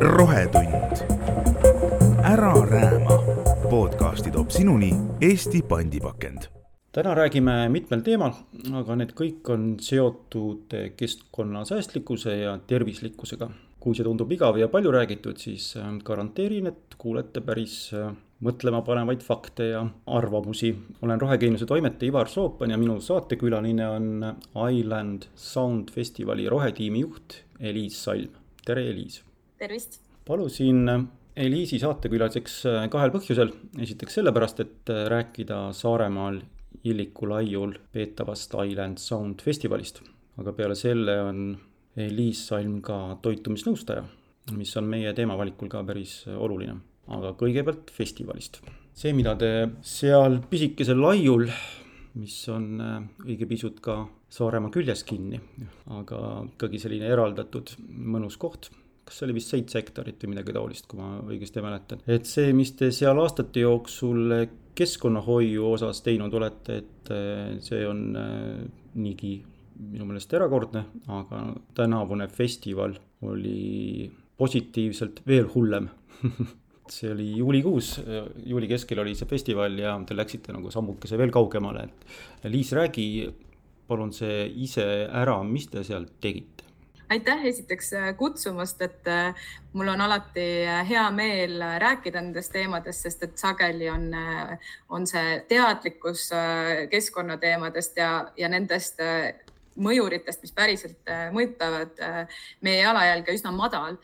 rohetund. ära rääma. podcasti toob sinuni Eesti pandipakend. täna räägime mitmel teemal, aga need kõik on seotud keskkonnasäästlikkuse ja tervislikkusega. kui see tundub igav ja palju räägitud, siis äh, garanteerin, et kuulete päris äh, mõtlemapanevaid fakte ja arvamusi. olen Rohegeeniuse toimetaja Ivar Soopan ja minu saatekülaline on Island Sound festivali rohetiimi juht Eliis Salm. tere, Eliis! tervist! palusin Eliisi saatekülaliseks kahel põhjusel. esiteks sellepärast, et rääkida Saaremaal Illiku laiul peetavast Island Sound festivalist. aga peale selle on Eliis Salm ka toitumisnõustaja, mis on meie teemavalikul ka päris oluline aga kõigepealt festivalist. see, mida te seal pisikesel laiul, mis on äh, õige pisut ka Saaremaa küljes kinni, aga ikkagi selline eraldatud mõnus koht kas see oli vist seitse hektarit või midagi taolist, kui ma õigesti mäletan. et see, mis te seal aastate jooksul keskkonnahoiu osas teinud olete, et äh, see on äh, niigi minu meelest erakordne, aga tänavune festival oli positiivselt veel hullem see oli juulikuus, juuli keskel oli see festival ja te läksite nagu sammukese veel kaugemale, et Liis, räägi palun see ise ära, mis te seal tegite? aitäh esiteks äh, kutsumast, et äh, mul on alati äh, hea meel rääkida nendest teemadest, sest et sageli on, on see teadlikkus keskkonnateemadest ja, ja nendest mõjuritest, mis päriselt mõjutavad meie jalajälge üsna madal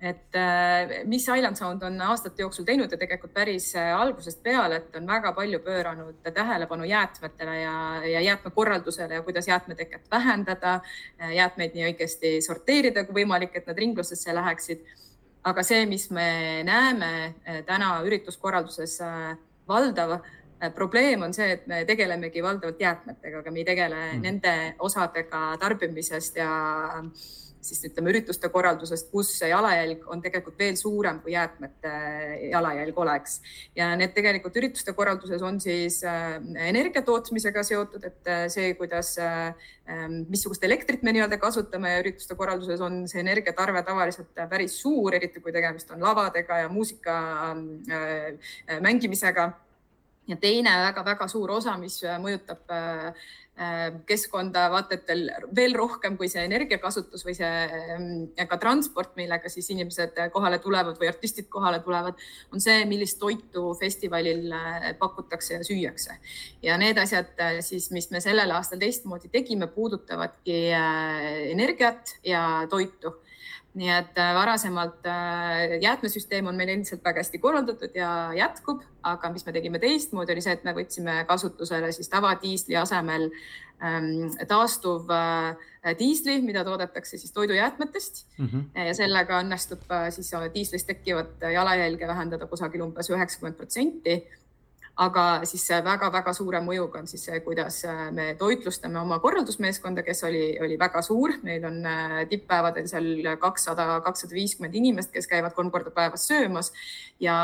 et äh, mis Island Sound on aastate jooksul teinud ja tegelikult päris äh, algusest peale, et on väga palju pööranud tähelepanu jäätmetele ja, ja jäätmekorraldusele ja kuidas jäätmeteket vähendada, äh, jäätmeid nii õigesti sorteerida kui võimalik, et nad ringlusesse läheksid. aga see, mis me näeme täna ürituskorralduses valdav probleem on see, et me tegelemegi valdavalt jäätmetega, aga me ei tegele mm. nende osadega tarbimisest ja siis ütleme ürituste korraldusest, kus see jalajälg on tegelikult veel suurem, kui jäätmete jalajälg oleks. ja need tegelikult ürituste korralduses on siis äh, energia tootmisega seotud, et äh, see, kuidas, missugust elektrit me nii-öelda kasutame ürituste korralduses on see energiatarve tavaliselt päris suur, eriti kui tegemist on lavadega ja muusika mängimisega ja teine väga-väga suur osa, mis mõjutab Äh, keskkonda vaata et veel, veel rohkem kui see energiakasutus või see ähm, ka transport, millega siis inimesed kohale tulevad või artistid kohale tulevad, on see, millist toitu festivalil äh, pakutakse ja süüakse. ja need asjad äh, siis, mis me sellel aastal teistmoodi tegime, puudutavadki energiat ja toitu nii et varasemalt jäätmesüsteem on meil endiselt väga hästi korraldatud ja jätkub, aga mis me tegime teistmoodi, oli see, et me võtsime kasutusele siis tavadiisli asemel ähm, taastuv äh, diisli, mida toodetakse siis toidujäätmetest mm. -hmm. ja sellega õnnestub äh, siis diislist tekkivat jalajälge vähendada kusagil umbes üheksakümmend protsenti aga siis väga-väga suure mõjuga on siis see, kuidas äh, me toitlustame oma korraldusmeeskonda, kes oli, oli väga suur, meil on tipppäevadel seal kakssada, kakssada viiskümmend inimest, kes käivad kolm korda päevas söömas. Ja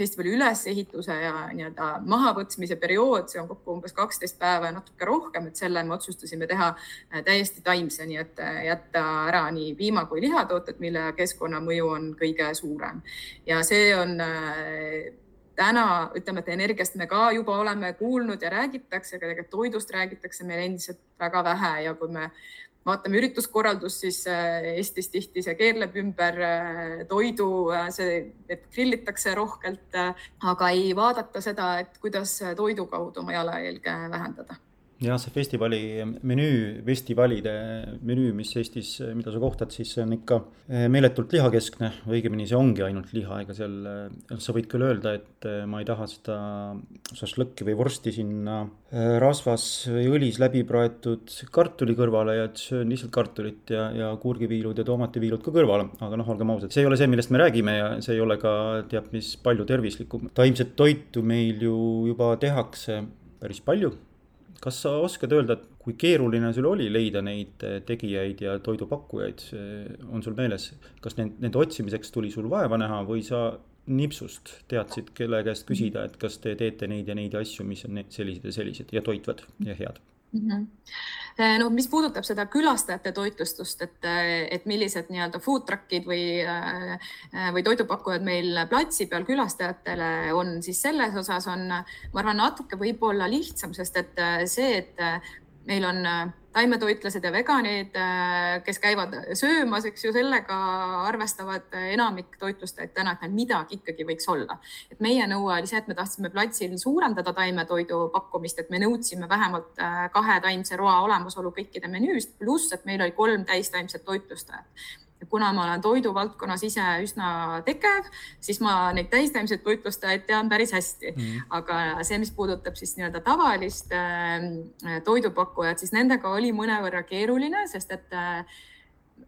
festivali ülesehituse ja nii-öelda mahavõtmise periood, see on kokku umbes kaksteist päeva ja natuke rohkem, et selle me otsustasime teha äh, täiesti taimse, nii et äh, jätta ära nii piima kui lihatooted, mille keskkonnamõju on kõige suurem. Ja see on äh, täna ütleme, et energiast me ka juba oleme kuulnud ja räägitakse, aga tegelikult toidust räägitakse meil endiselt väga vähe ja kui me vaatame ürituskorraldust, siis äh, Eestis tihti see keerleb ümber äh, toidu, äh, see, et grillitakse rohkelt, aga ei vaadata seda, et kuidas toidu kaudu oma jalajälge vähendada jah, see festivali menüü, festivalide menüü, mis Eestis, mida sa kohtad, siis see on ikka eh, meeletult lihakeskne, õigemini see ongi ainult liha, ega seal, eh, sa võid küll öelda, et eh, ma ei taha seda šašlõkki või vorsti sinna rasvas või õlis läbi praetud kartuli kõrvale ja et söön lihtsalt kartulit ja, ja kurgiviilud ja toomativiilud ka kõrvale, aga noh, olgem ausad, see ei ole see, millest me räägime ja see ei ole ka teab mis palju tervislikum. taimset toitu meil ju juba tehakse päris palju kas sa oskad öelda, et kui keeruline sul oli leida neid eh, tegijaid ja toidupakkujaid, on sul meeles, kas need, nende otsimiseks tuli sul vaeva näha või sa nipsust teadsid, kelle käest küsida, et kas te teete neid ja neid asju, mis on sellised ja sellised ja toitvad ja head? Mm. -hmm no mis puudutab seda külastajate toitlustust, et, et millised nii-öelda food truck'id või, või toidupakkujad meil platsi peal külastajatele on, siis selles osas on, ma arvan, natuke võib-olla lihtsam, sest et see, et meil on taimetoitlased ja veganid, äh, kes käivad söömas, eks ju, sellega arvestavad enamik toitlustajaid täna, et neil midagi ikkagi võiks olla. et meie nõue oli see, et me tahtsime platsil suurendada taimetoidu pakkumist, et me nõudsime vähemalt äh, kahe taimse roa olemasolu kõikide menüüst, pluss et meil oli kolm täistaimset toitlustajat ja kuna ma olen toiduvaldkonnas ise üsna tegev, siis ma neid täistaimseid toitlustajaid tean päris hästi mm. -hmm. aga see, mis puudutab siis nii-öelda tavalist äh, toidupakkujat, siis nendega oli mõnevõrra keeruline, sest et äh,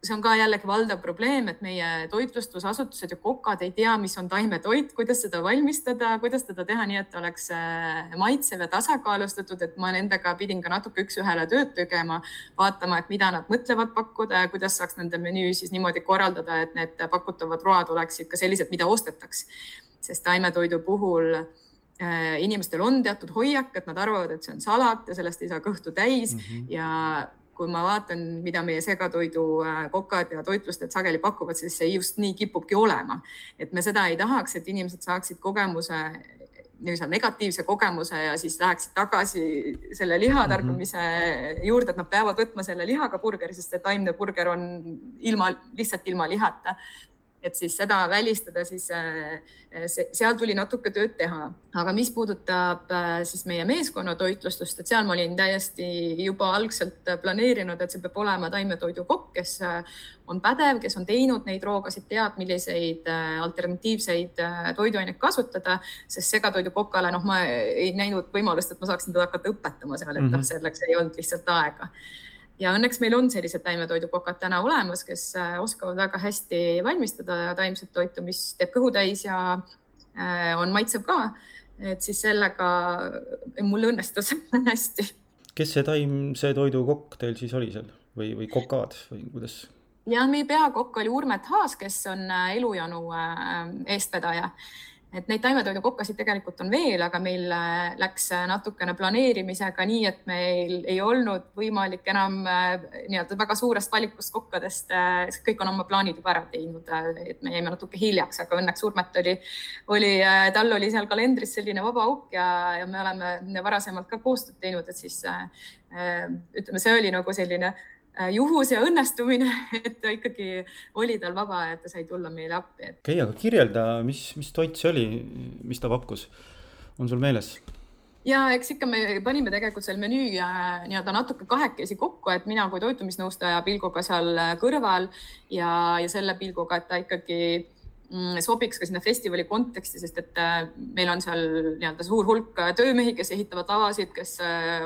see on ka jällegi valdav probleem, et meie toitlustusasutused ja kokad ei tea, mis on taimetoit, kuidas seda valmistada, kuidas teda teha nii, et oleks äh, maitsev ja tasakaalustatud, et ma nendega pidin ka natuke üks-ühele tööd tegema, vaatama, et mida nad mõtlevad pakkuda ja kuidas saaks nende menüü siis niimoodi korraldada, et need pakutavad road oleksid ka sellised, mida ostetaks. sest taimetoidu puhul äh, inimestel on teatud hoiak, et nad arvavad, et see on salat ja sellest ei saa kõhtu täis mm -hmm. ja kui ma vaatan, mida meie segatoidu äh, ja toitlustajad sageli pakuvad, siis see just nii kipubki olema. et me seda ei tahaks, et inimesed saaksid kogemuse, nii-öelda negatiivse kogemuse ja siis läheksid tagasi selle liha mhm. tarbimise mm -hmm. juurde, et nad peavad võtma selle lihaga burgeri, sest see taimne burger on ilma, lihtsalt ilma lihata et siis seda välistada, siis äh, seal tuli natuke tööd teha. aga mis puudutab äh, siis meie meeskonna toitlustust, et seal ma olin täiesti juba algselt planeerinud, et see peab olema taimetoidukokk, kes äh, on pädev, kes on teinud neid roogasid, teab, milliseid alternatiivseid toiduaineid kasutada, sest segatoidukokale, noh, ma ei näinud võimalust, et ma saaksin teda hakata õpetama seal, et noh, mhm. selleks ei olnud lihtsalt aega ja õnneks meil on sellised taimetoidukokad täna olemas, kes äh, oskavad väga hästi valmistada taimset toitu, mis teeb kõhu täis ja äh, on maitsev ka. et siis sellega mul õnnestus hästi. kes see taimse toidukokk teil siis oli seal või, või kokad või kuidas? ja meie peakokk oli Urmet Haas, kes on äh, Elujanu eestvedaja et neid taimetoidukokkasid tegelikult on veel, aga meil äh, läks äh, natukene planeerimisega nii, et meil ei olnud võimalik enam äh, nii-öelda väga suurest valikust kokkadest, kõik on oma plaanid juba ära teinud, et me jäime natuke hiljaks, aga õnneks Urmet oli, oli, tal oli seal kalendris selline vaba auk ja, ja me oleme varasemalt ka koostööd teinud, et siis ütleme, see oli nagu selline Äh, juhus ja õnnestumine, et ta ikkagi oli tal vaba ja ta sai tulla meile appi. okei okay,, aga kirjelda, mis, mis toit see oli, mis ta pakkus, on sul meeles? ja eks ikka me panime tegelikult selle menüü äh, nii-öelda natuke kahekesi kokku, et mina kui toitumisnõustaja pilguga seal äh, kõrval ja, ja selle pilguga, et ta ikkagi mm, sobiks ka sinna festivali konteksti, sest et meil on seal nii-öelda suur hulk töömehi, kes ehitavad lavasid, kes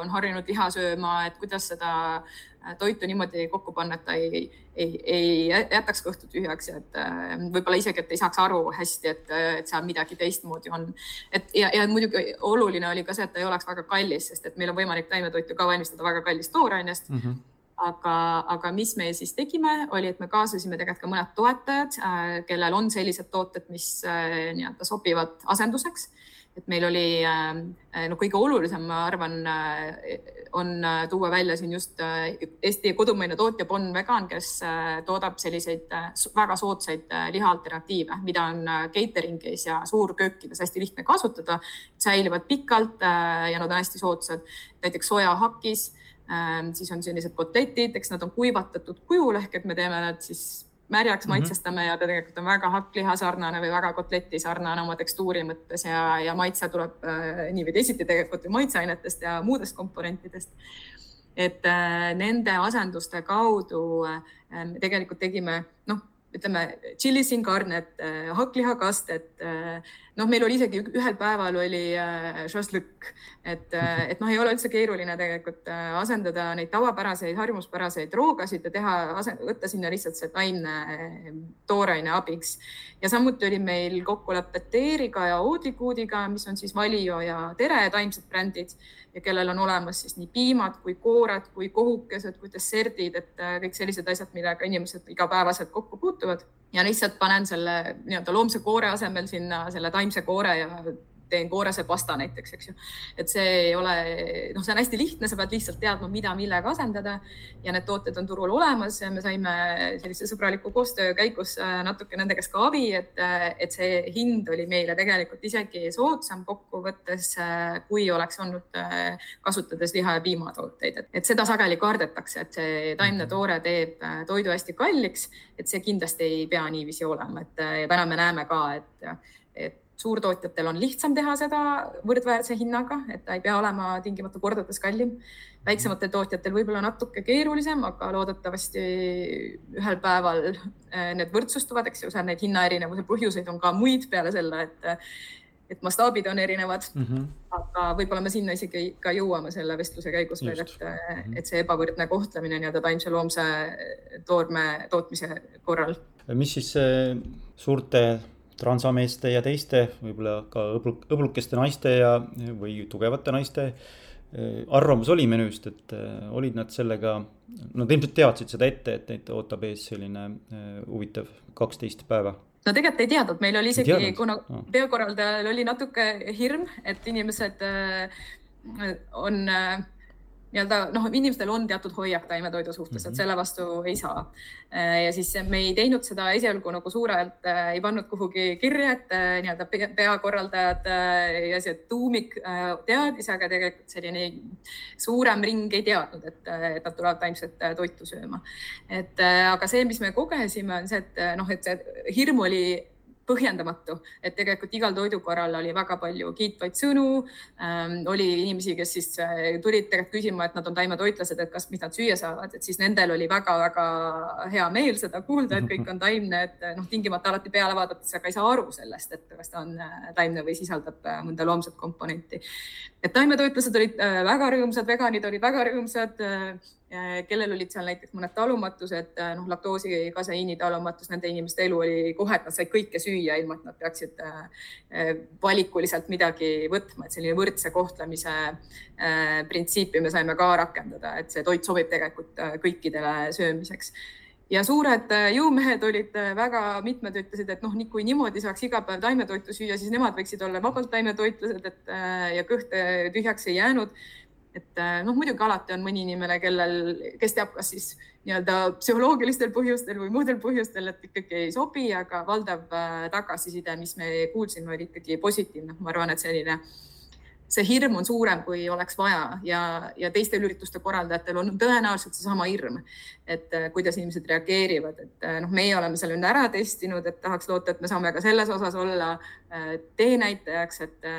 on harjunud liha sööma, et kuidas seda Äh, toitu niimoodi kokku panna, et ta ei, ei, ei jätaks kõhtu tühjaks ja et äh, võib-olla isegi, et ei saaks aru hästi, et, et seal midagi teistmoodi on. et ja, ja muidugi oluline oli ka see, et ta ei oleks väga kallis, sest et meil on võimalik taimetoitu ka valmistada väga kallist toorainest mm. -hmm aga, aga mis me siis tegime, oli, et me kaasasime tegelikult ka mõned toetajad, äh, kellel on sellised tooted, mis nii-öelda sobivad asenduseks et meil oli no kõige olulisem, ma arvan, on äh, tuua välja siin just äh, Eesti kodumaine tootja Bonn Vegan, kes äh, toodab selliseid väga soodsaid liha alternatiive, mida on catering'is ja suurköökides hästi lihtne kasutada, säilivad pikalt ja nad on hästi soodsad. näiteks sojahakis, siis on sellised kotletid, eks nad on kuivatatud kujul ehk et me teeme nad siis märjaks mm -hmm. maitsestame ja ta tegelikult on väga hakkliha sarnane või väga kotleti sarnane oma tekstuuri mõttes ja, ja maitse tuleb äh, nii või teisiti tegelikult ju maitseainetest ja muudest komponentidest. et äh, nende asenduste kaudu äh, tegelikult tegime, noh, ütleme tšilli sin carnet äh,, hakklihakastet äh, noh, meil oli isegi ühel päeval oli äh, šašlõkk, et, et noh, ei ole üldse keeruline tegelikult asendada neid tavapäraseid, harjumuspäraseid roogasid ja teha, võtta sinna lihtsalt see taimne tooraine abiks. ja samuti oli meil kokkulepped Teeriga ja Oodlikuudiga, mis on siis Valio ja Tere taimsed brändid ja kellel on olemas siis nii piimad kui koored kui kohukesed kui desserdid, et kõik sellised asjad, millega inimesed igapäevaselt kokku puutuvad. Ja lihtsalt panen selle nii-öelda loomse koore asemel sinna selle taimse koore ja teen koorase pasta näiteks, eks ju. et see ei ole, noh, see on hästi lihtne, sa pead lihtsalt teadma, mida millega asendada ja need tooted on turul olemas ja me saime sellise sõbraliku koostöö käigus äh, natuke nende käest ka abi, et, äh, et see hind oli meile tegelikult isegi soodsam kokkuvõttes, äh, kui oleks olnud kasutades liha ja piimatooteid, et, seda sageli kardetakse, et see taimne mhm. toore teeb toidu hästi kalliks, et see kindlasti ei pea niiviisi olema, et täna me näeme ka, et, et suurtootjatel on lihtsam teha seda võrdväärse hinnaga, et ta ei pea olema tingimata kordades kallim. väiksematel tootjatel võib-olla natuke keerulisem, aga loodetavasti ühel päeval eh, need võrdsustuvad, eks ju, seal neid hinnaerinevuse põhjuseid on ka muid peale selle, et et mastaabid on erinevad mm, -hmm. aga võib-olla me sinna isegi ka jõuame selle vestluse käigus veel, et mm, -hmm. et see ebavõrdne kohtlemine nii-öelda taimse loomse toorme tootmise korral. mis siis suurte transameeste ja teiste, võib-olla ka õbluk, õblukeste naiste ja, või tugevate naiste äh, arvamus oli menüüst, et äh, olid nad sellega, nad ilmselt teadsid seda ette, et neid ootab ees selline äh, huvitav kaksteist päeva. No tegelikult ei teadnud, meil oli isegi, kuna peokorraldajal oli natuke hirm, et inimesed on nii-öelda noh, inimestel on teatud hoiak taimetoidu suhtes mm, -hmm. et mhm. selle vastu ei saa. Äh, ja siis me ei teinud seda esialgu nagu suurelt, äh, ei pannud kuhugi kirja, et äh, nii-öelda peakorraldajad ja see tuumik teadis, aga tegelikult selline suurem ring ei teadnud, et, et nad tulevad taimset toitu sööma. et aga see, mis me kogesime, on see, et noh, et see hirm oli põhjendamatu, et tegelikult igal toidukorral oli väga palju kiitvaid sõnu ähm,. oli inimesi, kes siis äh, tulid tegelikult küsima, et nad on taimetoitlased, et kas, mis nad süüa saavad, et siis nendel oli väga-väga hea meel seda kuulda, et kõik on taimne, et noh, tingimata alati peale vaadates, aga ei saa aru sellest, et kas ta on äh, taimne või sisaldab äh, mõnda loomset komponenti. Et taimetoitlased olid väga rõõmsad, veganid olid väga rõõmsad kellel olid seal näiteks mõned talumatused, äh, noh, laktoosi, kaseiini talumatus, nende inimeste elu oli kohe, et nad said kõike süüa, ilma et nad peaksid äh, äh, valikuliselt midagi võtma, et selline võrdse kohtlemise printsiipi me saime ka rakendada, et see toit sobib tegelikult kõikidele söömiseks ja suured jõumehed olid väga, mitmed ütlesid, et noh, kui niimoodi saaks iga päev taimetoitu süüa, siis nemad võiksid olla vabalt taimetoitlased, et ja kõht tühjaks ei jäänud et äh, noh, muidugi alati on mõni inimene, kellel, kes teab, kas siis nii-öelda psühholoogilistel põhjustel või muudel põhjustel, et ikkagi ei sobi, aga valdav äh, tagasiside, mis me kuulsime, oli ikkagi positiivne. ma arvan, et selline äh, see hirm on suurem, kui oleks vaja ja, ja teistel ürituste korraldajatel on tõenäoliselt seesama hirm, et äh, kuidas inimesed reageerivad, et äh, noh, meie oleme selle nüüd ära testinud, et tahaks loota, et me saame ka selles osas olla äh, teenäitajaks, et,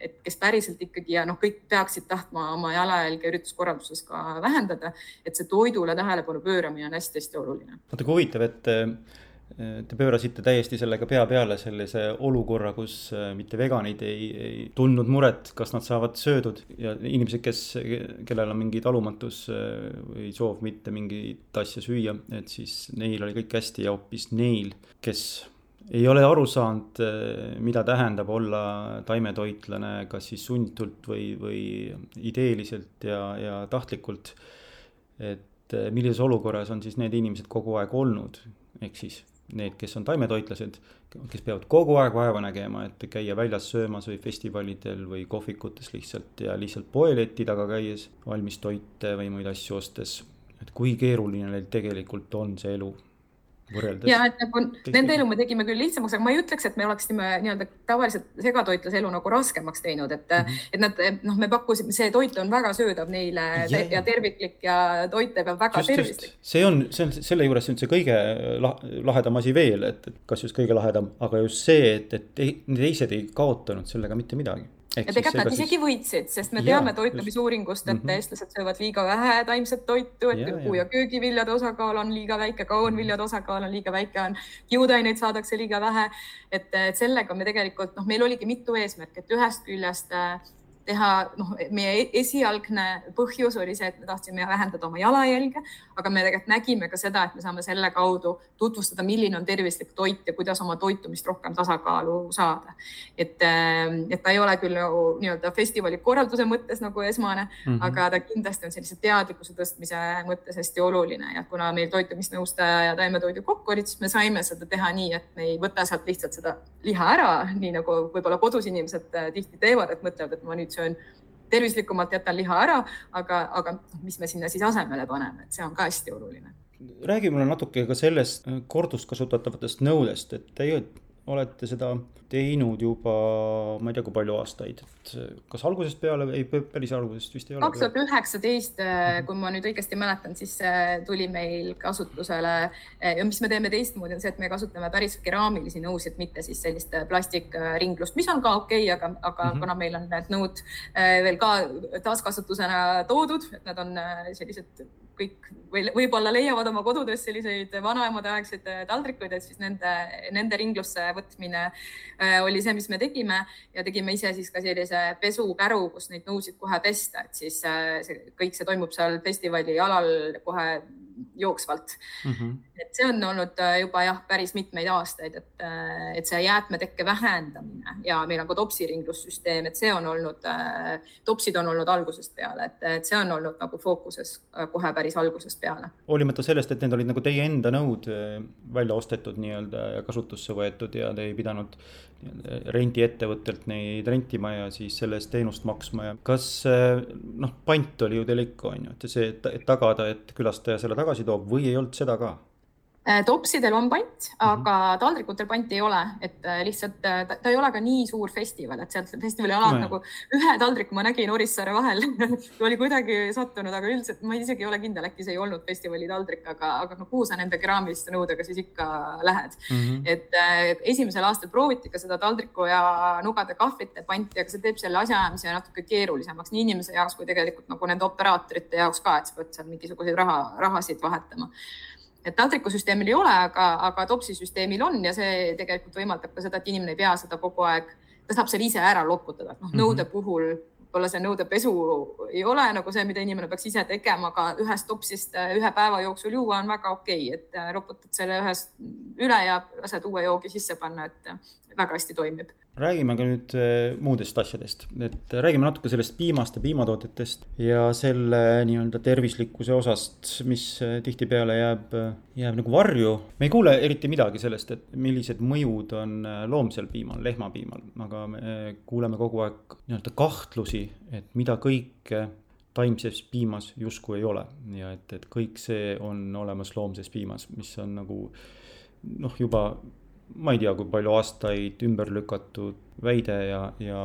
et kes päriselt ikkagi ja noh, kõik peaksid tahtma oma jalajälge ürituskorralduses ka vähendada, et see toidule tähelepanu pööramine on hästi-hästi oluline. kui huvitav, et Te pöörasite täiesti sellega pea peale sellise olukorra, kus äh, mitte veganid ei, ei tundnud muret, kas nad saavad söödud ja inimesed, kes, kellel on mingi talumatus äh, või soov mitte mingit asja süüa, et siis neil oli kõik hästi ja hoopis neil, kes ei ole aru saanud, äh, mida tähendab olla taimetoitlane, kas siis sunditult või, või ideeliselt ja, ja tahtlikult. et millises olukorras on siis need inimesed kogu aeg olnud, ehk siis need, kes on taimetoitlased, kes peavad kogu aeg vaeva nägema, et käia väljas söömas või festivalidel või kohvikutes lihtsalt ja lihtsalt poeleti taga käies valmis toite või muid asju ostes. et kui keeruline neil tegelikult on see elu võrreldes. ja et nagu nende elu me tegime küll lihtsamaks, aga ma ei ütleks, et me oleksime nii-öelda tavaliselt segatoitlase elu nagu raskemaks teinud, et mm, -hmm. et nad noh, me pakkusime, see toit on väga söödav neile ja, ja terviklik ja toit peab väga just, tervislik. see on, see on selle juures on see kõige lahedam asi veel, et, et kas just kõige lahedam, aga just see, et, et teised ei kaotanud sellega mitte midagi ja tegelikult nad isegi võitsid, sest me teame toitumisuuringust, et mm -hmm. eestlased söövad liiga vähe taimset toitu, et puu- ja köögiviljade osakaal on liiga väike, kaunviljade osakaal on liiga väike, on kiudaineid saadakse liiga vähe. et, et sellega me tegelikult noh, meil oligi mitu eesmärki, et ühest küljest äh, teha, noh, meie e-, esialgne põhjus oli see, et me tahtsime vähendada oma jalajälge, aga me tegelikult nägime ka seda, et me saame selle kaudu tutvustada, milline on tervislik toit ja kuidas oma toitumist rohkem tasakaalu saada. et, ähm, et ta ei ole küll nagu nii-öelda festivali korralduse mõttes nagu esmane mm, -hmm. aga ta kindlasti on sellise teadlikkuse tõstmise mõttes hästi oluline ja kuna meil toitumisnõustaja ja taimetoidu kokku olid, siis me saime seda teha nii, et me ei võta sealt lihtsalt seda liha ära, nii nagu võib-olla kodus inimesed äh, tihti teevad, et mõtlevad, et ma nüüd söön tervislikumalt, jätan liha ära, aga, aga mis me sinna siis asemele paneme, et see on ka hästi oluline. räägi mulle natuke ka sellest korduvkasutatavatest nõudest, et teie olete seda teinud juba, ma ei tea, kui palju aastaid, et kas algusest peale, ei päris algusest vist ei ole? kaks tuhat üheksateist, äh, kui ma nüüd õigesti mäletan, siis äh, tuli meil kasutusele ja mis me teeme teistmoodi, on see, et me kasutame päris keraamilisi nõusid, mitte siis sellist plastikringlust, mis on ka okei okay,, aga, aga mm -hmm. kuna meil on need nõud veel ka taaskasutusena toodud, et nad on sellised kõik või võib-olla leiavad oma kodudes selliseid vanaemade aegseid taldrikuid, et siis nende, nende ringlusse võtmine oli see, mis me tegime ja tegime ise siis ka sellise pesukäru, kus neid nõusid kohe pesta, et siis äh, see kõik see toimub seal festivali alal kohe jooksvalt mm. -hmm. et see on olnud äh, juba jah, päris mitmeid aastaid, et, äh, et see jäätmetekke vähendamine ja meil on ka topsiringlussüsteem, et see on olnud, äh, topsid on olnud algusest peale, et, et see on olnud nagu fookuses kohe päris algusest peale. hoolimata sellest, et need olid nagu teie enda nõud välja ostetud nii-öelda ja kasutusse võetud ja te ei pidanud rendiettevõttelt neid rentima ja siis selle eest teenust maksma ja kas noh, pant oli ju teil ikka on ju, et see, et tagada, et külastaja selle tagasi toob või ei olnud seda ka? Äh, topsidel on pant, aga -hmm. taldrikutel panti ei ole, et äh, lihtsalt äh, ta, ta ei ole ka nii suur festival, et sealt festivali alalt no, nagu ühe taldriku ma nägin Orissaare vahel oli kuidagi sattunud, aga üldiselt ma isegi ei ole kindel, äkki see ei olnud festivali taldrik, aga, aga no kuhu sa nende keraamiliste nõudega siis ikka lähed mm. -hmm. et esimesel aastal prooviti ka seda taldriku ja nugade kahvlite panti, aga see teeb selle asjaajamise natuke keerulisemaks nii inimese jaoks kui tegelikult nagu nende operaatorite jaoks ka, et sa pead seal mingisuguseid raha, rahasid vahetama et taldrikusüsteemil ei ole, aga, aga Topsi süsteemil on ja see tegelikult võimaldab ka seda, et inimene ei pea seda kogu aeg, ta saab selle ise ära loputada, noh mm -hmm. nõude puhul võib-olla see nõudepesu ei ole nagu see, mida inimene peaks ise tegema, aga ühest topsist ühe päeva jooksul juua on väga okei okay,, et loputad selle ühest üle ja lased uue joogi sisse panna, et väga hästi toimib räägime ka nüüd äh, muudest asjadest, et räägime natuke sellest piimast ja piimatoodetest ja selle nii-öelda tervislikkuse osast, mis äh, tihtipeale jääb, äh, jääb nagu varju. me ei kuule eriti midagi sellest, et millised mõjud on loomsel piimal, lehmapiimal, aga me kuuleme kogu aeg nii-öelda kahtlusi, et mida kõike taimses piimas justkui ei ole ja et, et kõik see on olemas loomses piimas, mis on nagu noh, juba ma ei tea, kui palju aastaid ümber lükatud väide ja, ja,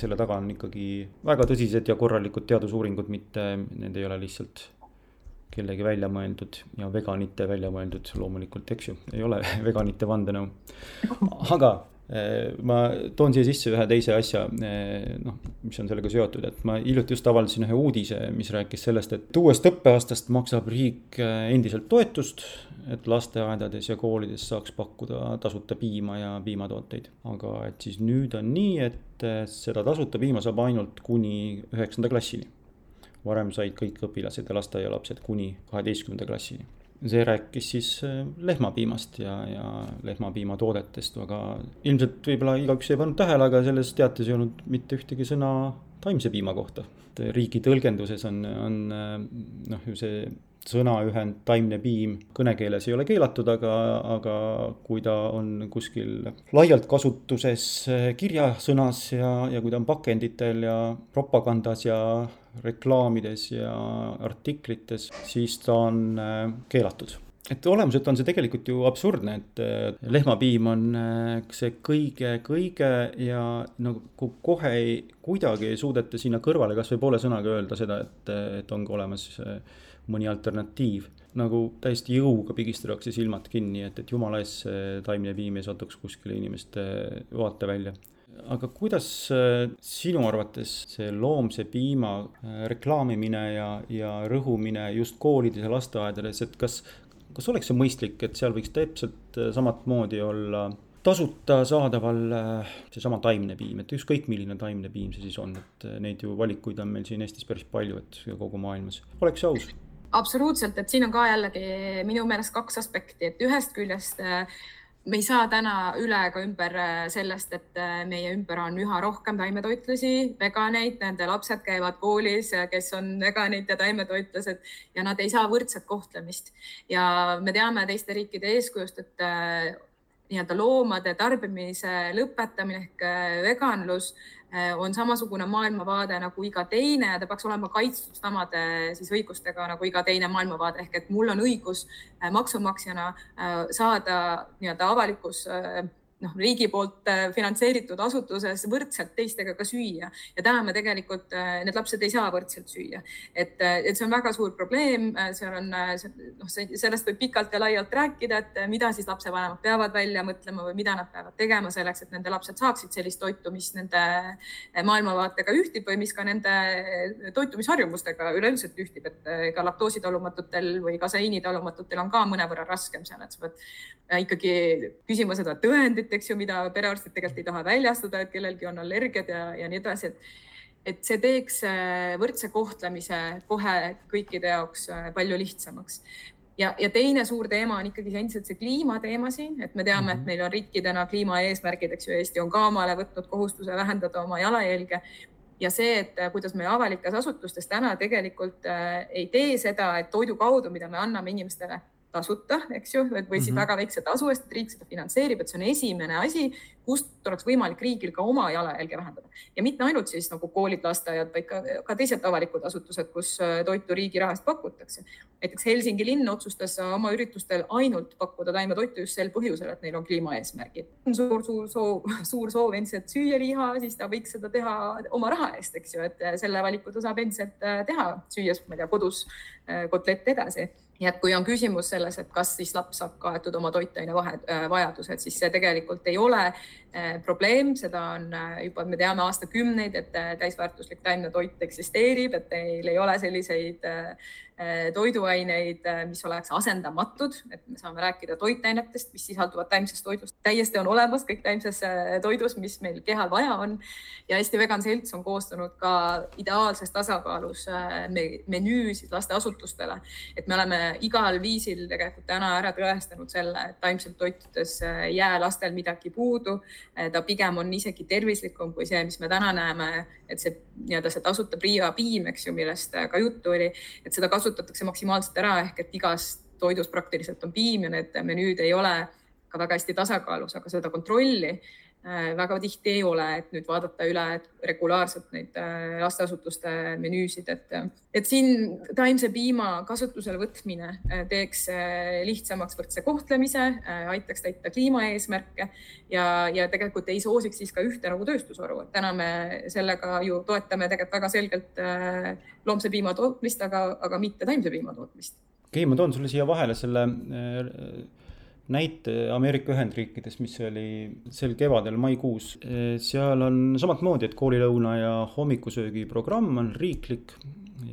selle taga on ikkagi väga tõsised ja korralikud teadusuuringud, mitte need ei ole lihtsalt kellegi välja mõeldud ja veganite välja mõeldud loomulikult, eks ju, ei ole veganite vandenõu. aga ma toon siia sisse ühe teise asja, eh, noh, mis on sellega seotud, et ma hiljuti just avaldasin ühe uudise, mis rääkis sellest, et uuest õppeaastast maksab riik eh, endiselt toetust et lasteaedades ja koolides saaks pakkuda tasuta piima ja piimatooteid. aga et siis nüüd on nii, et seda tasuta piima saab ainult kuni üheksanda klassini. varem said kõik õpilased ja lasteaialapsed kuni kaheteistkümnenda klassini. See rääkis siis äh, lehmapiimast ja, ja lehmapiimatoodetest, aga ilmselt võib-olla igaüks ei pannud tähele, aga selles teates ei olnud mitte ühtegi sõna taimse piima kohta. riigi tõlgenduses on, on äh, noh, ju see sõnaühend taimne piim kõnekeeles ei ole keelatud, aga, aga kui ta on kuskil laialt kasutuses kirjasõnas ja, ja kui ta on pakenditel ja propagandas ja reklaamides ja artiklites, siis ta on äh, keelatud. Et olemuselt on see tegelikult ju absurdne, et äh, lehmapiim on äh, see kõige-kõige ja nagu kohe ei, kuidagi ei suudeta sinna kõrvale kasvõi poole sõnaga öelda seda, et, et on ka olemas mõni alternatiiv. nagu täiesti jõuga pigistatakse silmad kinni, et, et jumala eest see taimne piim ei satuks kuskile inimeste vaatevälja aga kuidas äh, sinu arvates see loomse piima äh, reklaamimine ja, ja rõhumine just koolides ja lasteaedades, et kas, kas oleks see mõistlik, et seal võiks täpselt äh, samat moodi olla tasuta saadaval seesama taimne piim, et ükskõik milline taimne piim see siis on, et neid ju valikuid on meil siin Eestis päris palju, et kogu maailmas, oleks aus absoluutselt, et siin on ka jällegi minu meelest kaks aspekti, et ühest küljest me ei saa täna üle ega ümber äh, sellest, et äh, meie ümber on üha rohkem taimetoitlusi, veganeid, nende lapsed käivad koolis, kes on veganid ja taimetoitlased ja nad ei saa võrdset kohtlemist. ja me teame teiste riikide eeskujust, et äh, nii-öelda loomade tarbimise lõpetamine ehk veganlus Äh, on samasugune maailmavaade nagu iga teine ja ta peaks olema kaitstud samade siis õigustega nagu iga teine maailmavaade. Ehk et mul on õigus äh, maksumaksjana äh, saada nii-öelda avalikus noh, riigi poolt äh, finantseeritud asutuses võrdselt teistega ka süüa ja täna me tegelikult, äh, need lapsed ei saa võrdselt süüa. et, äh, et see on väga suur probleem, seal on noh, sellest võib pikalt ja laialt rääkida, et mida siis lapsevanemad peavad välja mõtlema või mida nad peavad tegema selleks, et nende lapsed saaksid sellist toitu, mis nende maailmavaatega ühtib või mis ka nende toitumisharjumustega üleüldiselt ühtib, et ega laktoositalumatutel või kaseiinitalumatutel on ka mõnevõrra raskem seal, et sa pead ikkagi küsima seda tõendit eks ju, mida perearstid tegelikult ei taha väljastada, et kellelgi on allergiad ja, ja nii edasi, et et see teeks äh, võrdse kohtlemise kohe kõikide jaoks äh, palju lihtsamaks. ja, ja teine suur teema on ikkagi endiselt see kliimateema siin, et me teame, et mhm. meil on riikidena kliimaeesmärgid, eks ju, Eesti on ka omale võtnud kohustuse vähendada oma jalajälge ja see, et äh, kuidas me avalikes asutustes täna tegelikult ei tee seda, et toidu kaudu, mida me anname inimestele tasuta, eks ju, või siis mm -hmm. väga väikse tasu eest, et riik seda finantseerib, et see on esimene asi, kust oleks võimalik riigil ka oma jalajälge vähendada ja mitte ainult siis nagu koolid, lasteaiad, vaid ka, ka teised avalikud asutused, kus äh, toitu riigi rahast pakutakse. näiteks Helsingi linn otsustas oma üritustel ainult pakkuda taimetoitu just sel põhjusel, et neil on kliimaeesmärgid. suur, suur soov, suur soov endiselt süüa liha, siis ta võiks seda teha oma raha eest, eks ju, et selle valiku ta saab endiselt äh, teha, süües, ma ei tea, kodus äh, kotlette edasi nii et kui on küsimus selles, et kas siis laps saab kaetud oma toitaine vajadused, siis see tegelikult ei ole probleem, seda on äh, juba, me teame aastakümneid, et täisväärtuslik taimne toit eksisteerib, et neil ei ole selliseid Äh, toiduaineid, äh, mis oleks asendamatud, et me saame rääkida toitainetest, mis sisalduvad taimses toidus. täiesti on olemas kõik taimses äh, toidus, mis meil kehal vaja on. ja Eesti Vegan Selts on koostanud ka ideaalses tasakaalus menüüsid lasteasutustele, et me oleme igal viisil tegelikult täna ära tõestanud selle, et taimselt toitudes ei jää lastel midagi puudu. Ta pigem on isegi tervislikum kui see, mis me täna näeme, et see nii-öelda see tasuta Priia piim, eks ju, millest ka juttu oli, et seda kasutatakse maksimaalselt ära ehk et igas toidus praktiliselt on piim ja need menüüd ei ole ka väga hästi tasakaalus, aga seda kontrolli äh, väga tihti ei ole, et nüüd vaadata üle regulaarselt neid äh, lasteasutuste menüüsid, et, et siin taimse piima kasutusele võtmine äh, teeks lihtsamaks võrdse kohtlemise, aitaks täita kliimaeesmärke ja, ja tegelikult ei soosiks siis ka ühte nagu tööstusharu, et täna me sellega ju toetame tegelikult väga selgelt loomse piima tootmist, aga, aga mitte taimse piima tootmist. okay,, ma toon sulle siia vahele selle äh, näite Ameerika Ühendriikides, mis oli sel kevadel maikuus. Seal on samat moodi, et koolilõuna ja hommikusöögi programm on riiklik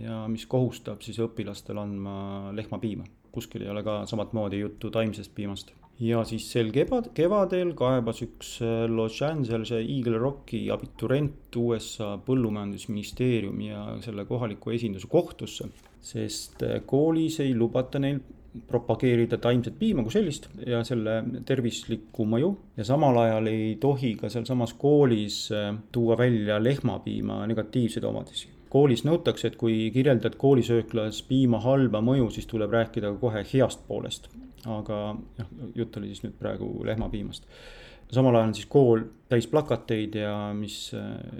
ja mis kohustab siis õpilastel andma lehmapiima. kuskil ei ole ka samat moodi juttu taimsest piimast ja siis sel kevad, kevadel kaebas üks Los Angelese Eagle Rocki abiturient USA põllumajandusministeeriumi ja selle kohaliku esinduse kohtusse, sest koolis ei lubata neil propageerida taimset piima kui sellist ja selle tervislikku mõju. Ja samal ajal ei tohi ka sealsamas koolis äh, tuua välja lehmapiima negatiivseid omadusi. Koolis nõutakse, et kui kirjeldad koolisööklas piima halba mõju, siis tuleb rääkida kohe heast poolest. Aga noh, jutt oli siis nüüd praegu lehmapiimast. samal ajal on siis kool täis plakateid ja mis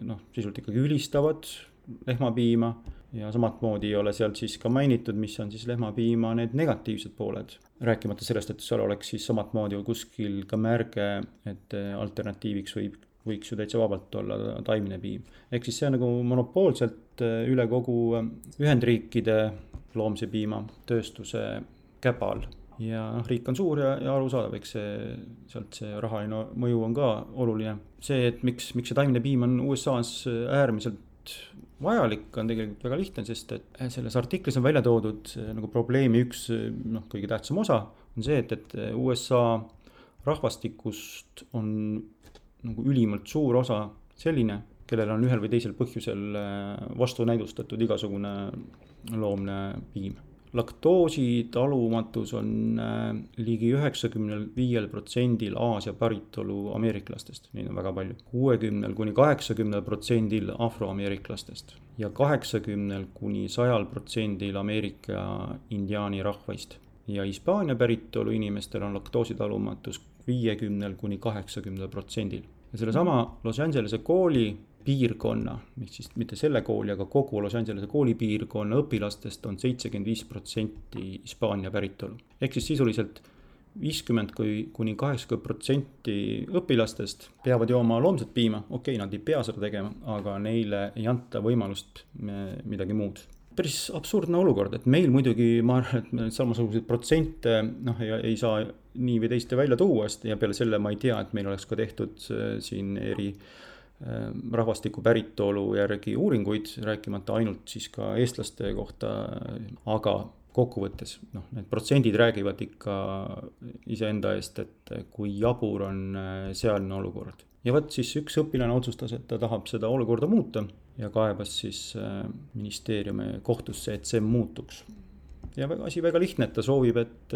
noh, sisult ikkagi ülistavad lehmapiima ja samamoodi ei ole sealt siis ka mainitud, mis on siis lehmapiima need negatiivsed pooled. rääkimata sellest, et seal oleks siis samamoodi kuskil ka märge, et alternatiiviks võib, võiks ju täitsa vabalt olla taimne piim. ehk siis see on nagu monopoolselt üle kogu Ühendriikide loomse piima tööstuse käpa all ja noh, riik on suur ja, ja arusaadav, eks see, sealt see rahaline mõju on ka oluline. see, et miks, miks see taimne piim on USA-s äärmiselt vajalik, on tegelikult väga lihtne, sest et selles artiklis on välja toodud nagu probleemi üks noh, kõige tähtsam osa on see, et, et USA rahvastikust on nagu ülimalt suur osa selline, kellel on ühel või teisel põhjusel vastunäidustatud igasugune loomne piim laktoositalumatus on äh, ligi üheksakümnel viiel protsendil Aasia päritolu ameeriklastest, neid on väga palju. kuuekümnel kuni kaheksakümnel protsendil afroameeriklastest ja kaheksakümnel kuni sajal protsendil Ameerika indiaani rahvaist. ja Hispaania päritolu inimestel on laktoositalumatus viiekümnel kuni kaheksakümnel protsendil. ja sellesama Los Angelese kooli piirkonna, ehk siis mitte selle kooli, aga kogu Los Angelese koolipiirkonna õpilastest on seitsekümmend viis protsenti Hispaania päritolu. ehk siis sisuliselt viiskümmend kui kuni kaheksakümmend protsenti õpilastest peavad jooma loomset piima, okei okay,, nad ei pea seda tegema, aga neile ei anta võimalust midagi muud päris absurdne olukord, et meil muidugi ma arvan, et me samasuguseid protsente noh, ei, saa nii või teisiti välja tuua ja peale selle ma ei tea, et meil oleks ka tehtud äh, siin eri Äh, rahvastiku päritolu järgi uuringuid, rääkimata ainult siis ka eestlaste kohta, aga kokkuvõttes noh, need protsendid räägivad ikka iseenda eest, et kui jabur on äh, sealne olukord. ja vot siis üks õpilane otsustas, et ta tahab seda olukorda muuta ja kaebas siis äh, ministeeriumi kohtusse, et see muutuks ja väga, asi väga lihtne, et ta soovib, et,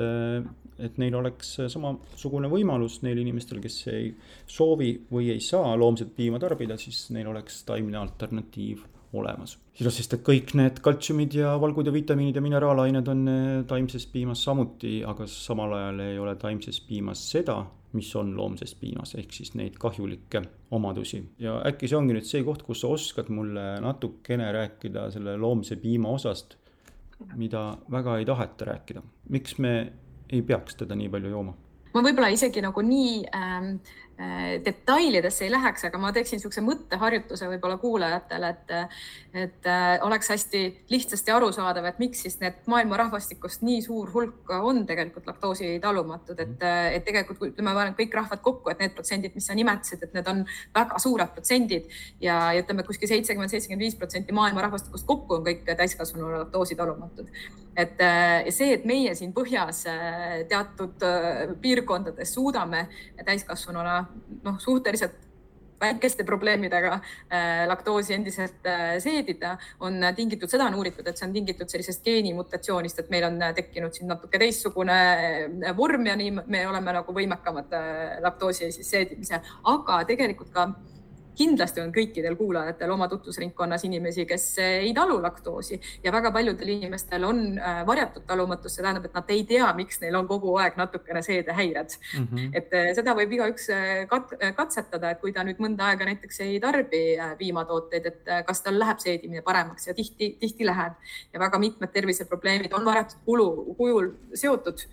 et neil oleks samasugune võimalus neil inimestel, kes ei soovi või ei saa loomset piima tarbida, siis neil oleks taimne alternatiiv olemas. sest et kõik need kaltsiumid ja valgud ja vitamiinid ja mineraalained on taimses piimas samuti, aga samal ajal ei ole taimses piimas seda, mis on loomses piimas, ehk siis neid kahjulikke omadusi. ja äkki see ongi nüüd see koht, kus sa oskad mulle natukene rääkida selle loomse piima osast mida väga ei taheta rääkida. miks me ei peaks teda nii palju jooma? Ma võib-olla isegi nagu nii ähm, Äh, detailidesse ei läheks, aga ma teeksin niisuguse mõtteharjutuse võib-olla kuulajatele, et, et äh, oleks hästi lihtsasti arusaadav, et miks siis need maailma rahvastikust nii suur hulk on tegelikult laktoosi talumatud, et, et tegelikult kui ütleme, panen kõik rahvad kokku, et need protsendid, mis sa nimetasid, et need on väga suured protsendid ja, ja ütleme kuskil seitsekümmend, seitsekümmend viis protsenti maailma rahvastikust kokku on kõik täiskasvanu laktoosi talumatud. et äh, see, et meie siin põhjas teatud piirkondades suudame täiskasvanuna noh, suhteliselt väikeste probleemidega äh, laktoosi endiselt äh, seedida, on tingitud, seda on uuritud, et see on tingitud sellisest geenimutatsioonist, et meil on tekkinud siin natuke teistsugune äh, vorm ja nii me oleme nagu võimekamad laktoosi siis seedimisel, aga tegelikult ka kindlasti on kõikidel kuulajatel oma tutvusringkonnas inimesi, kes ei talu laktoosi ja väga paljudel inimestel on äh, varjatud talumatus, see tähendab, et nad ei tea, miks neil on kogu aeg natukene seedehäired mm. -hmm. et äh, seda võib igaüks kat katsetada, et kui ta nüüd mõnda aega näiteks ei tarbi piimatooteid, et kas tal läheb seedimine paremaks ja tihti, tihti läheb ja väga mitmed terviseprobleemid on varjatud kulu, kujul seotud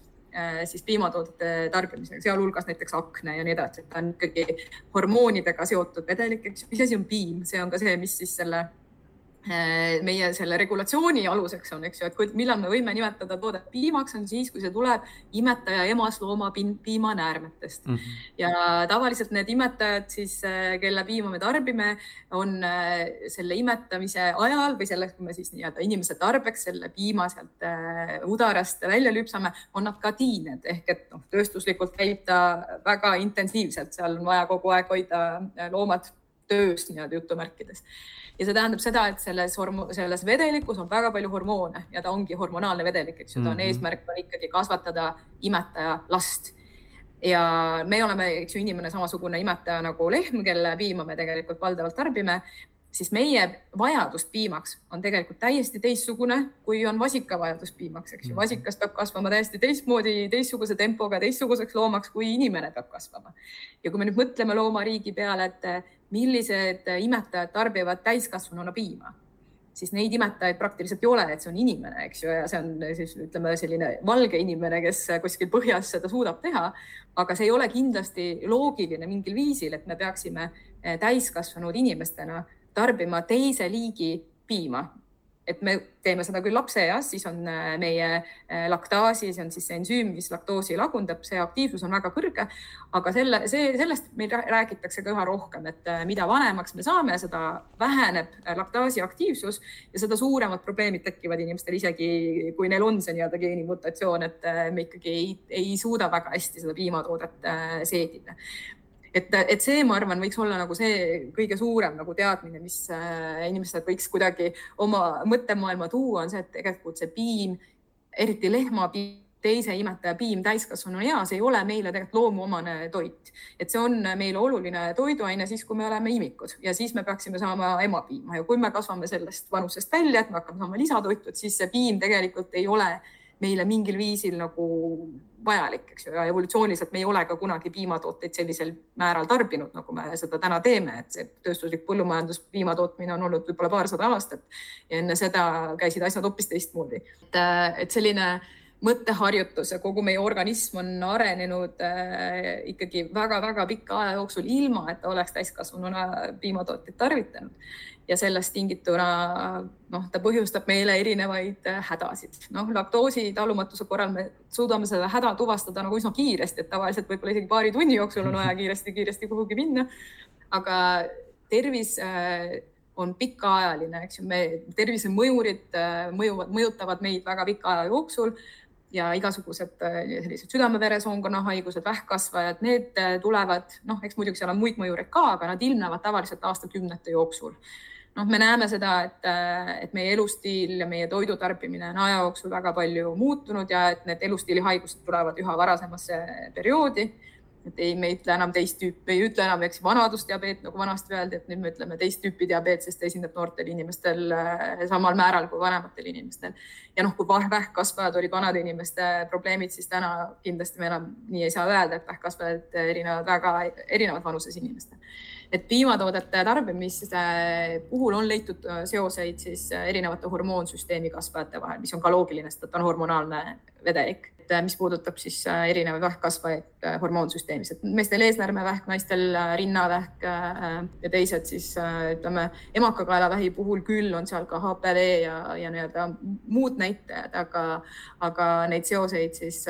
siis piimatoodete tarbimisega, sealhulgas näiteks akne ja nii edasi, et ta on ikkagi hormoonidega seotud vedelik, eks mis asi on piim, see on ka see, mis siis selle Äh, meie selle regulatsiooni aluseks on, eks ju, et kui, millal me võime nimetada toodet piimaks, on siis, kui see tuleb imetaja emaslooma piimanäärmetest mm. -hmm. ja tavaliselt need imetajad siis, äh, kelle piima me tarbime, on äh, selle imetamise ajal või selleks, kui me siis nii-öelda inimese tarbeks selle piima sealt udarast välja lüpsame, on nad ka tiined ehk et noh, tööstuslikult käib ta väga intensiivselt, seal on vaja kogu aeg hoida loomad töös nii-öelda jutumärkides ja see tähendab seda, et selles hormo-, selles vedelikus on väga palju hormoone ja ta ongi hormonaalne vedelik, eks ju, ta on mm -hmm. eesmärk on ikkagi kasvatada imetaja last ja me oleme, eks ju, inimene samasugune imetaja nagu lehm, kelle piima me tegelikult valdavalt tarbime, siis meie vajadus piimaks on tegelikult täiesti teistsugune, kui on vasika vajadus piimaks, eks ju. Mhm. vasikas peab kasvama täiesti teistmoodi, teistsuguse tempoga, teistsuguseks loomaks, kui inimene peab kasvama. ja kui me nüüd mõtleme loomariigi peale, et millised imetajad tarbivad täiskasvanuna piima, siis neid imetajaid praktiliselt ei ole, et see on inimene, eks ju, ja see on siis ütleme, selline valge inimene, kes kuskil põhjas seda suudab teha. aga see ei ole kindlasti loogiline mingil viisil, et me peaksime täiskasvanud inimestena tarbima teise liigi piima et me teeme seda küll lapseeas, siis on äh, meie äh, laktaasi, see on siis see ensüüm, mis laktoosi lagundab, see aktiivsus on väga kõrge. aga selle, see, sellest meil räägitakse ka üha rohkem, et äh, mida vanemaks me saame, seda väheneb laktaasi aktiivsus ja seda suuremad probleemid tekivad inimestel, isegi kui neil on see nii-öelda geenimutatsioon, et me ikkagi ei, ei suuda väga hästi seda piimatoodet seedida et, et see, ma arvan, võiks olla nagu see kõige suurem nagu teadmine, mis äh, inimesed võiks kuidagi oma mõttemaailma tuua, on see, et tegelikult see piim, eriti lehmapiim, teise imetaja piim täiskasvanu eas ei ole meile tegelikult loomuomane toit, et see on meile oluline toiduaine siis, kui me oleme imikud. Ja siis me peaksime saama emapiima. Ja kui me kasvame sellest vanusest välja, et me hakkame saama lisatoitu, et siis see piim tegelikult ei ole meile mingil viisil nagu vajalik, eks ju, ja evolutsiooniliselt me ei ole ka kunagi piimatooteid sellisel määral tarbinud, nagu me seda täna teeme, et see tööstuslik põllumajandus, piima tootmine on olnud võib-olla paarsada aastat ja enne seda käisid asjad hoopis teistmoodi. et selline mõtteharjutus ja kogu meie organism on arenenud äh, ikkagi väga-väga pika aja jooksul, ilma et ta oleks täiskasvanuna piimatooteid tarvitanud ja sellest tingituna noh, ta põhjustab meile erinevaid äh, hädasid. noh, laktoosi talumatuse korral me suudame seda häda tuvastada nagu üsna kiiresti, et tavaliselt võib-olla isegi paari tunni jooksul on vaja kiiresti-kiiresti kuhugi minna. aga tervis äh, on pikaajaline, eks ju, me tervisemõjurid mõjuvad, mõjutavad meid väga pika aja jooksul ja igasugused sellised südame-veresoonkonna haigused, vähkkasvajad, need tulevad, noh, eks muidugi seal on muid mõjureid ka, aga nad ilmnevad tavaliselt aastakümnete jooksul noh, me näeme seda, et, et meie elustiil ja meie toidutarbimine on aja jooksul väga palju muutunud ja et need elustiilihaigused tulevad üha varasemasse perioodi. Et ei, me ei ütle enam teist tüüpi, ei ütle enam, eks vanadusdiabeet, nagu vanasti öeldi, et nüüd me ütleme teist tüüpi diabeet, sest ta esineb noortel inimestel eh, samal määral kui vanematel inimestel. ja noh, kui vähkkasvajad olid vanade inimeste probleemid, siis täna kindlasti me enam nii ei saa öelda, et vähkkasvajad erinevad väga erinevas vanuses inimestel et piimatoodete tarbimise puhul on leitud äh, seoseid siis äh, erinevate hormoonsüsteemi kasvajate vahel, mis on ka loogiline, sest et on hormonaalne vedelik. Äh, mis puudutab siis erinevaid vähkkasvajaid hormoonsüsteemis, et meestel eesnäärmevähk, naistel rinnavähk ja teised siis ütleme emakakaelavähi puhul küll on seal ka HPV ja, ja nii-öelda muud näitajad, aga, aga neid seoseid siis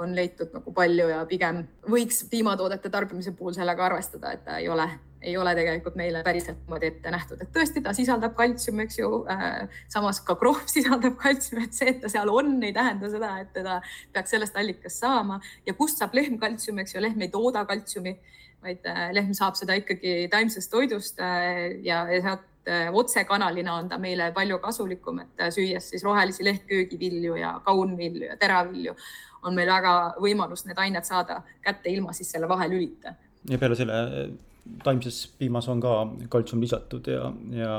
on leitud nagu palju ja pigem võiks piimatoodete tarbimise puhul sellega arvestada, et ta ei ole ei ole tegelikult meile päriselt niimoodi ette nähtud, et tõesti, ta sisaldab kaltsiumi, eks ju äh,. samas ka krohv sisaldab kaltsiumi, et see, et ta seal on, ei tähenda seda, et teda peaks sellest allikast saama ja kust saab lehm kaltsiumi, eks ju, lehm ei tooda kaltsiumi, vaid äh, lehm saab seda ikkagi taimsest toidust äh, ja, ja sealt äh, otsekanalina on ta meile palju kasulikum, et süües siis rohelisi lehtköögivilju ja kaunvilju ja teravilju on meil väga võimalus need ained saada kätte ilma siis selle vahelülita. ja peale selle taimses piimas on ka kaltsium lisatud ja, ja,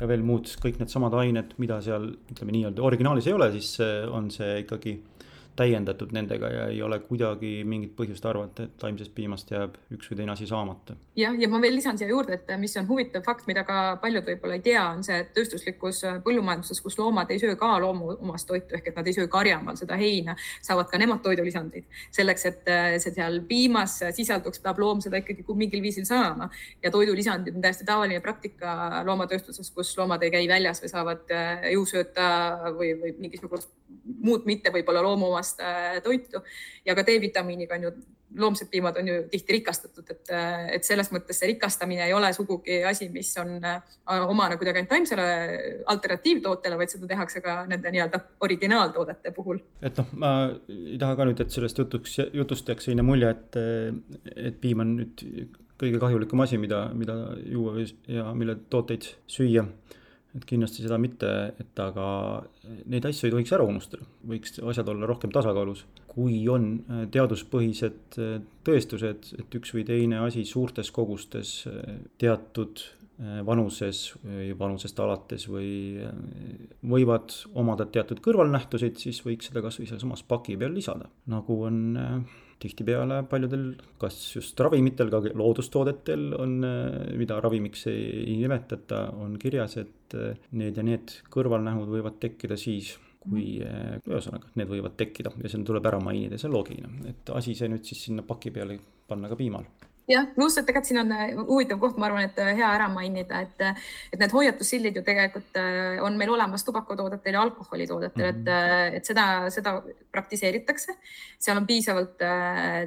ja veel muud kõik needsamad ained, mida seal ütleme nii-öelda originaalis ei ole, siis on see ikkagi täiendatud nendega ja ei ole kuidagi mingit põhjust arvata, et taimsest piimast jääb üks või teine asi saamata. jah, ja ma veel lisan siia juurde, et mis on huvitav fakt, mida ka paljud võib-olla ei tea, on see, et tööstuslikus põllumajanduses, kus loomad ei söö ka loomu omast toitu ehk et nad ei söö karjamaal seda heina, saavad ka nemad toidulisandeid. selleks, et see seal piimas sisalduks, peab loom seda ikkagi mingil viisil saama ja toidulisandid on täiesti tavaline praktika loomatööstuses, kus loomad ei käi väljas või saavad juusööta või, või mingisugust muud mitte võib-olla loomuomast äh, toitu ja ka D-vitamiiniga on ju loomsed piimad on ju tihti rikastatud, et, et selles mõttes see rikastamine ei ole sugugi asi, mis on äh, omane kuidagi ainult taimsele alternatiivtootele, vaid seda tehakse ka nende nii-öelda originaaltoodete puhul. et noh, ma ei taha ka nüüd, et sellest jutuks, jutust jääks selline mulje, et, et piim on nüüd kõige kahjulikum asi, mida, mida juua ja mille tooteid süüa et kindlasti seda mitte, et aga neid asju ei tohiks ära unustada, võiks asjad olla rohkem tasakaalus. kui on äh, teaduspõhised äh, tõestused, et üks või teine asi suurtes kogustes äh, teatud vanuses või vanusest alates või võivad omada teatud kõrvalnähtusid, siis võiks seda kasvõi sealsamas paki peal lisada, nagu on tihtipeale paljudel, kas just ravimitel, ka loodustoodetel on, mida ravimiks ei nimetata, on kirjas, et need ja need kõrvalnähud võivad tekkida siis, kui ühesõnaga, need võivad tekkida. Ja see tuleb ära mainida, see on loogiline, et asi see nüüd siis sinna paki peale panna ka piimal jah, pluss, et tegelikult siin on äh, huvitav koht, ma arvan, et äh, hea ära mainida, et, et need hoiatussildid ju tegelikult äh, on meil olemas tubakatoodetel ja alkoholitoodetel mm, -hmm. et, mhm. et seda, seda praktiseeritakse. seal on piisavalt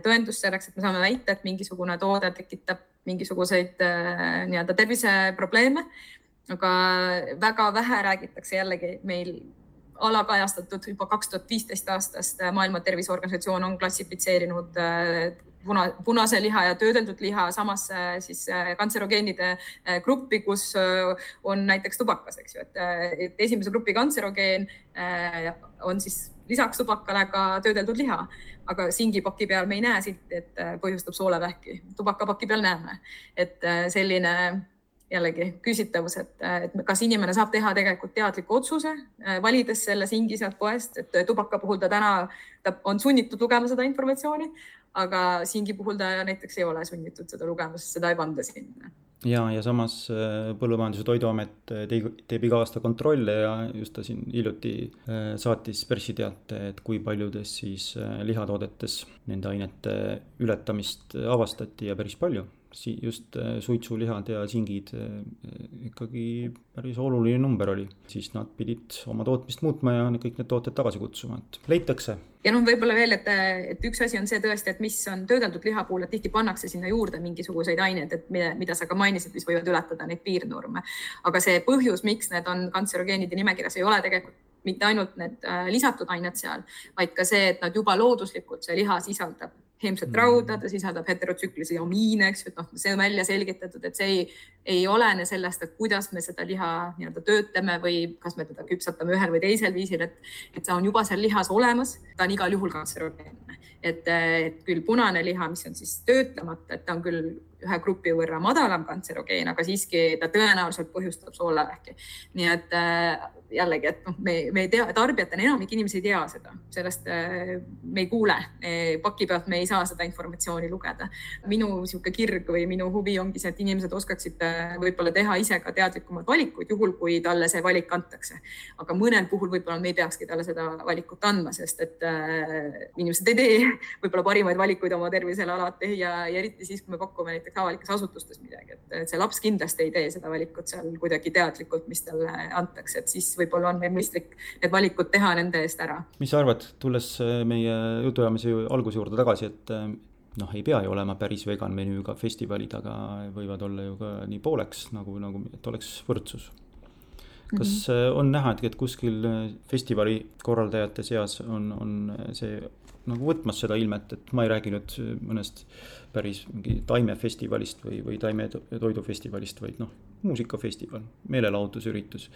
tõendust selleks, et me saame väita, et mingisugune toode tekitab mingisuguseid nii-öelda terviseprobleeme. aga väga vähe räägitakse jällegi meil alakajastatud juba kaks tuhat viisteist aastast Maailma Terviseorganisatsioon on klassifitseerinud puna, punase liha ja töödeldud liha samasse siis äh, kantserogeenide äh, gruppi, kus äh, on näiteks tubakas, eks ju, et, et esimese grupi kantserogeen on siis lisaks tubakale ka töödeldud liha, aga singipaki peal me ei näe silti, et põhjustab soolevähki, tubakapaki peal näeme, et selline jällegi küsitavus, et, et kas inimene saab teha tegelikult teadliku otsuse, valides selle singi sealt poest, et tubaka puhul ta täna, ta on sunnitud lugema seda informatsiooni, aga Singi puhul ta näiteks ei ole sunnitud seda lugema, sest seda ei panda sinna. ja, ja samas äh, Põllumajandus- ja Toiduamet äh, teeb, iga aasta kontrolle ja just ta siin hiljuti äh, saatis pressiteate, et kui paljudes siis lihatoodetes nende ainete ületamist avastati ja päris palju just suitsulihad ja singid ikkagi päris oluline number oli, siis nad pidid oma tootmist muutma ja kõik need tooted tagasi kutsuma, et leitakse ja noh, võib-olla veel, et, et üks asi on see tõesti, et mis on töödeldud liha puhul, et tihti pannakse sinna juurde mingisuguseid aineid, et mida, mida sa ka mainisid, mis võivad ületada neid piirnorme. aga see põhjus, miks need on kantserogeenide nimekirjas, ei ole tegelikult mitte ainult need äh, lisatud ained seal, vaid ka see, et nad juba looduslikult, see liha sisaldab heemset mm. rauda, ta sisaldab heterotsüklilisi amiine, eks ju, et noh, see on välja selgitatud, et see ei, ei olene sellest, et kuidas me seda liha nii-öelda töötleme või kas me teda küpsetame ühel või teisel viisil, et, et see on juba seal lihas olemas, ta on igal juhul kantserogeenne. et, et küll punane liha, mis on siis töötlemata, et ta on küll ühe grupi võrra madalam kantserogeen, aga siiski ta tõenäoliselt põhjustab soolevähki. nii et äh, jällegi, et noh, me, me ei tea, tarbijatena enamik inimesi ei tea seda, sellest äh, me ei kuule, paki pealt me ei saa seda informatsiooni lugeda. minu niisugune kirg või minu huvi ongi see, et inimesed oskaksid äh, võib-olla teha ise ka teadlikumaid valikuid, juhul kui talle see valik antakse. aga mõnel puhul võib-olla me ei peakski talle seda valikut andma, sest et äh, inimesed ei tee võib-olla parimaid valikuid oma tervisele alati ja, ja eriti siis, kui me pakume näiteks avalikes asutustes midagi, et see laps kindlasti ei tee seda valikut seal kuidagi teadlikult, mis talle antakse, et siis võib-olla on meil mõistlik need valikud teha nende eest ära. mis sa arvad, tulles äh, meie jutuajamise alguse juurde tagasi, et äh, noh, ei pea ju olema päris vegan menüüga festivalid, aga võivad olla ju ka nii pooleks nagu, nagu, et oleks võrdsus. kas mm -hmm. on näha, et, et kuskil festivali korraldajate seas on, on see nagu võtmas seda ilmet, et ma ei räägi nüüd mõnest päris mingi taimefestivalist või, või taimetoidufestivalist, vaid noh, muusikafestival, meelelahutusüritus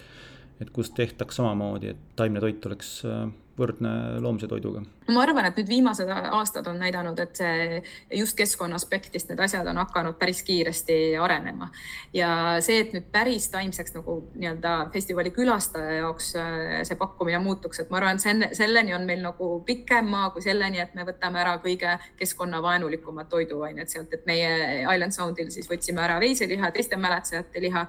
et kus tehtaks samamoodi, et taimne toit oleks äh, võrdne loomse toiduga? ma arvan, et nüüd viimased aastad on näidanud, et see just keskkonna aspektist need asjad on hakanud päris kiiresti arenema ja see, et nüüd päris taimseks nagu nii-öelda festivali külastaja jaoks äh, see pakkumine muutuks, et ma arvan, et selleni on meil nagu pikem maa kui selleni, et me võtame ära kõige keskkonnavaenulikumad toiduained sealt, et meie Island Soundil siis võtsime ära veiseliha, teiste mäletsejate liha,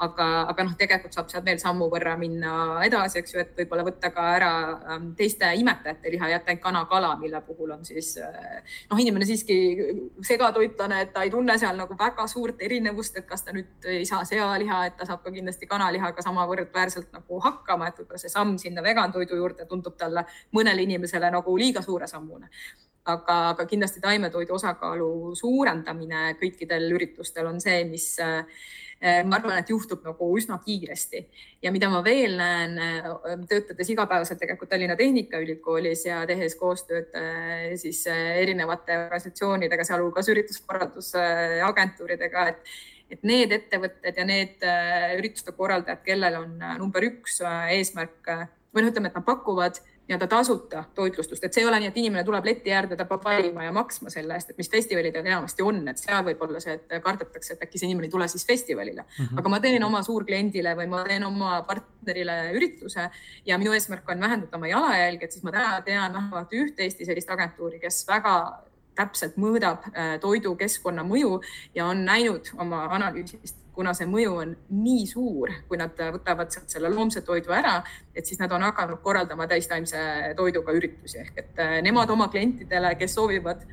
aga, aga noh, tegelikult saab sealt veel sammu võrra minna edasi, eks ju, et võib-olla võtta ka ära ähm, teiste imetajate liha, jätta ainult kana-kala, mille puhul on siis noh, inimene siiski segatoitlane, et ta ei tunne seal nagu väga suurt erinevust, et kas ta nüüd ei saa sealiha, et ta saab ka kindlasti kanalihaga sama võrdväärselt nagu hakkama, et võib-olla see samm sinna vegantoidu juurde tundub talle mõnele inimesele nagu liiga suure sammuna. Aga, aga kindlasti taimetoidu osakaalu suurendamine kõikidel üritustel on see, mis Äh, ma arvan, et juhtub nagu üsna kiiresti. Ja mida ma veel näen, äh, töötades igapäevaselt tegelikult Tallinna Tehnikaülikoolis ja tehes koostööd äh, siis erinevate organisatsioonidega, sealhulgas ürituskorraldusagentuuridega, et et need ettevõtted ja need ürituste korraldajad, kellel on number üks eesmärk või noh, ütleme, et nad pakuvad nii-öelda tasuta toitlustust, et see ei ole nii, et inimene tuleb leti äärde, ta peab valima ja maksma selle eest, et mis festivalidel enamasti on, et seal võib olla see, et kardetakse, et äkki see inimene ei tule siis festivalile mm. -hmm. aga ma teen oma suurkliendile või ma teen oma partnerile ürituse ja minu eesmärk on vähendada oma jalajälge, et siis ma täna tean vähemalt üht Eesti sellist agentuuri, kes väga täpselt mõõdab äh, toidu keskkonnamõju ja on näinud oma analüüsist kuna see mõju on nii suur, kui nad võtavad sealt selle loomse toidu ära, et siis nad on hakanud korraldama täistaimse toiduga üritusi. Ehk et nemad oma klientidele, kes soovivad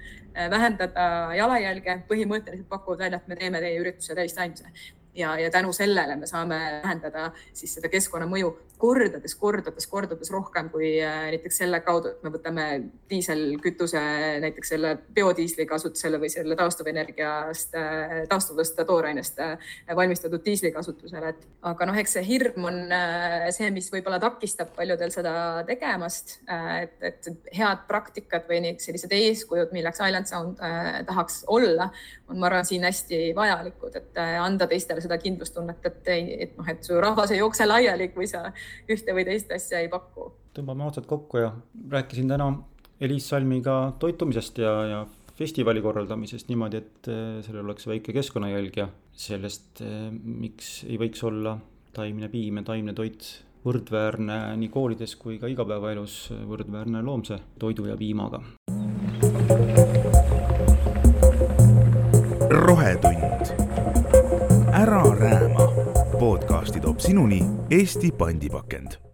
vähendada jalajälge, põhimõtteliselt pakuvad välja, et me teeme teie ürituse täistaimse ja, ja tänu sellele me saame vähendada siis seda keskkonnamõju kordades, kordades, kordades rohkem kui äh, näiteks selle kaudu, et me võtame diiselkütuse näiteks selle biodiisli kasutusele või selle taastuvenergiast, äh, taastuvast toorainest äh, valmistatud diisli kasutusele, et aga noh, eks see hirm on see, mis võib-olla takistab paljudel seda tegemast, et, et head praktikad või sellised eeskujud, milleks Island Sound tahaks olla, on, ma arvan, siin hästi vajalikud, et anda teistele seda kindlustunnet, et, et noh, et su rahvas ei jookse laiali, kui sa ühte või teist asja ei paku. tõmbame otsad kokku ja rääkisin täna Eliis Salmiga toitumisest ja, ja festivali korraldamisest niimoodi, et eh, sellel oleks väike keskkonnajälg ja sellest, eh, miks ei võiks olla taimne piim ja taimne toit võrdväärne nii koolides kui ka igapäevaelus, võrdväärne loomse toidu ja piimaga. rohetund, ära rääma. Podcasti toob sinuni Eesti pandipakend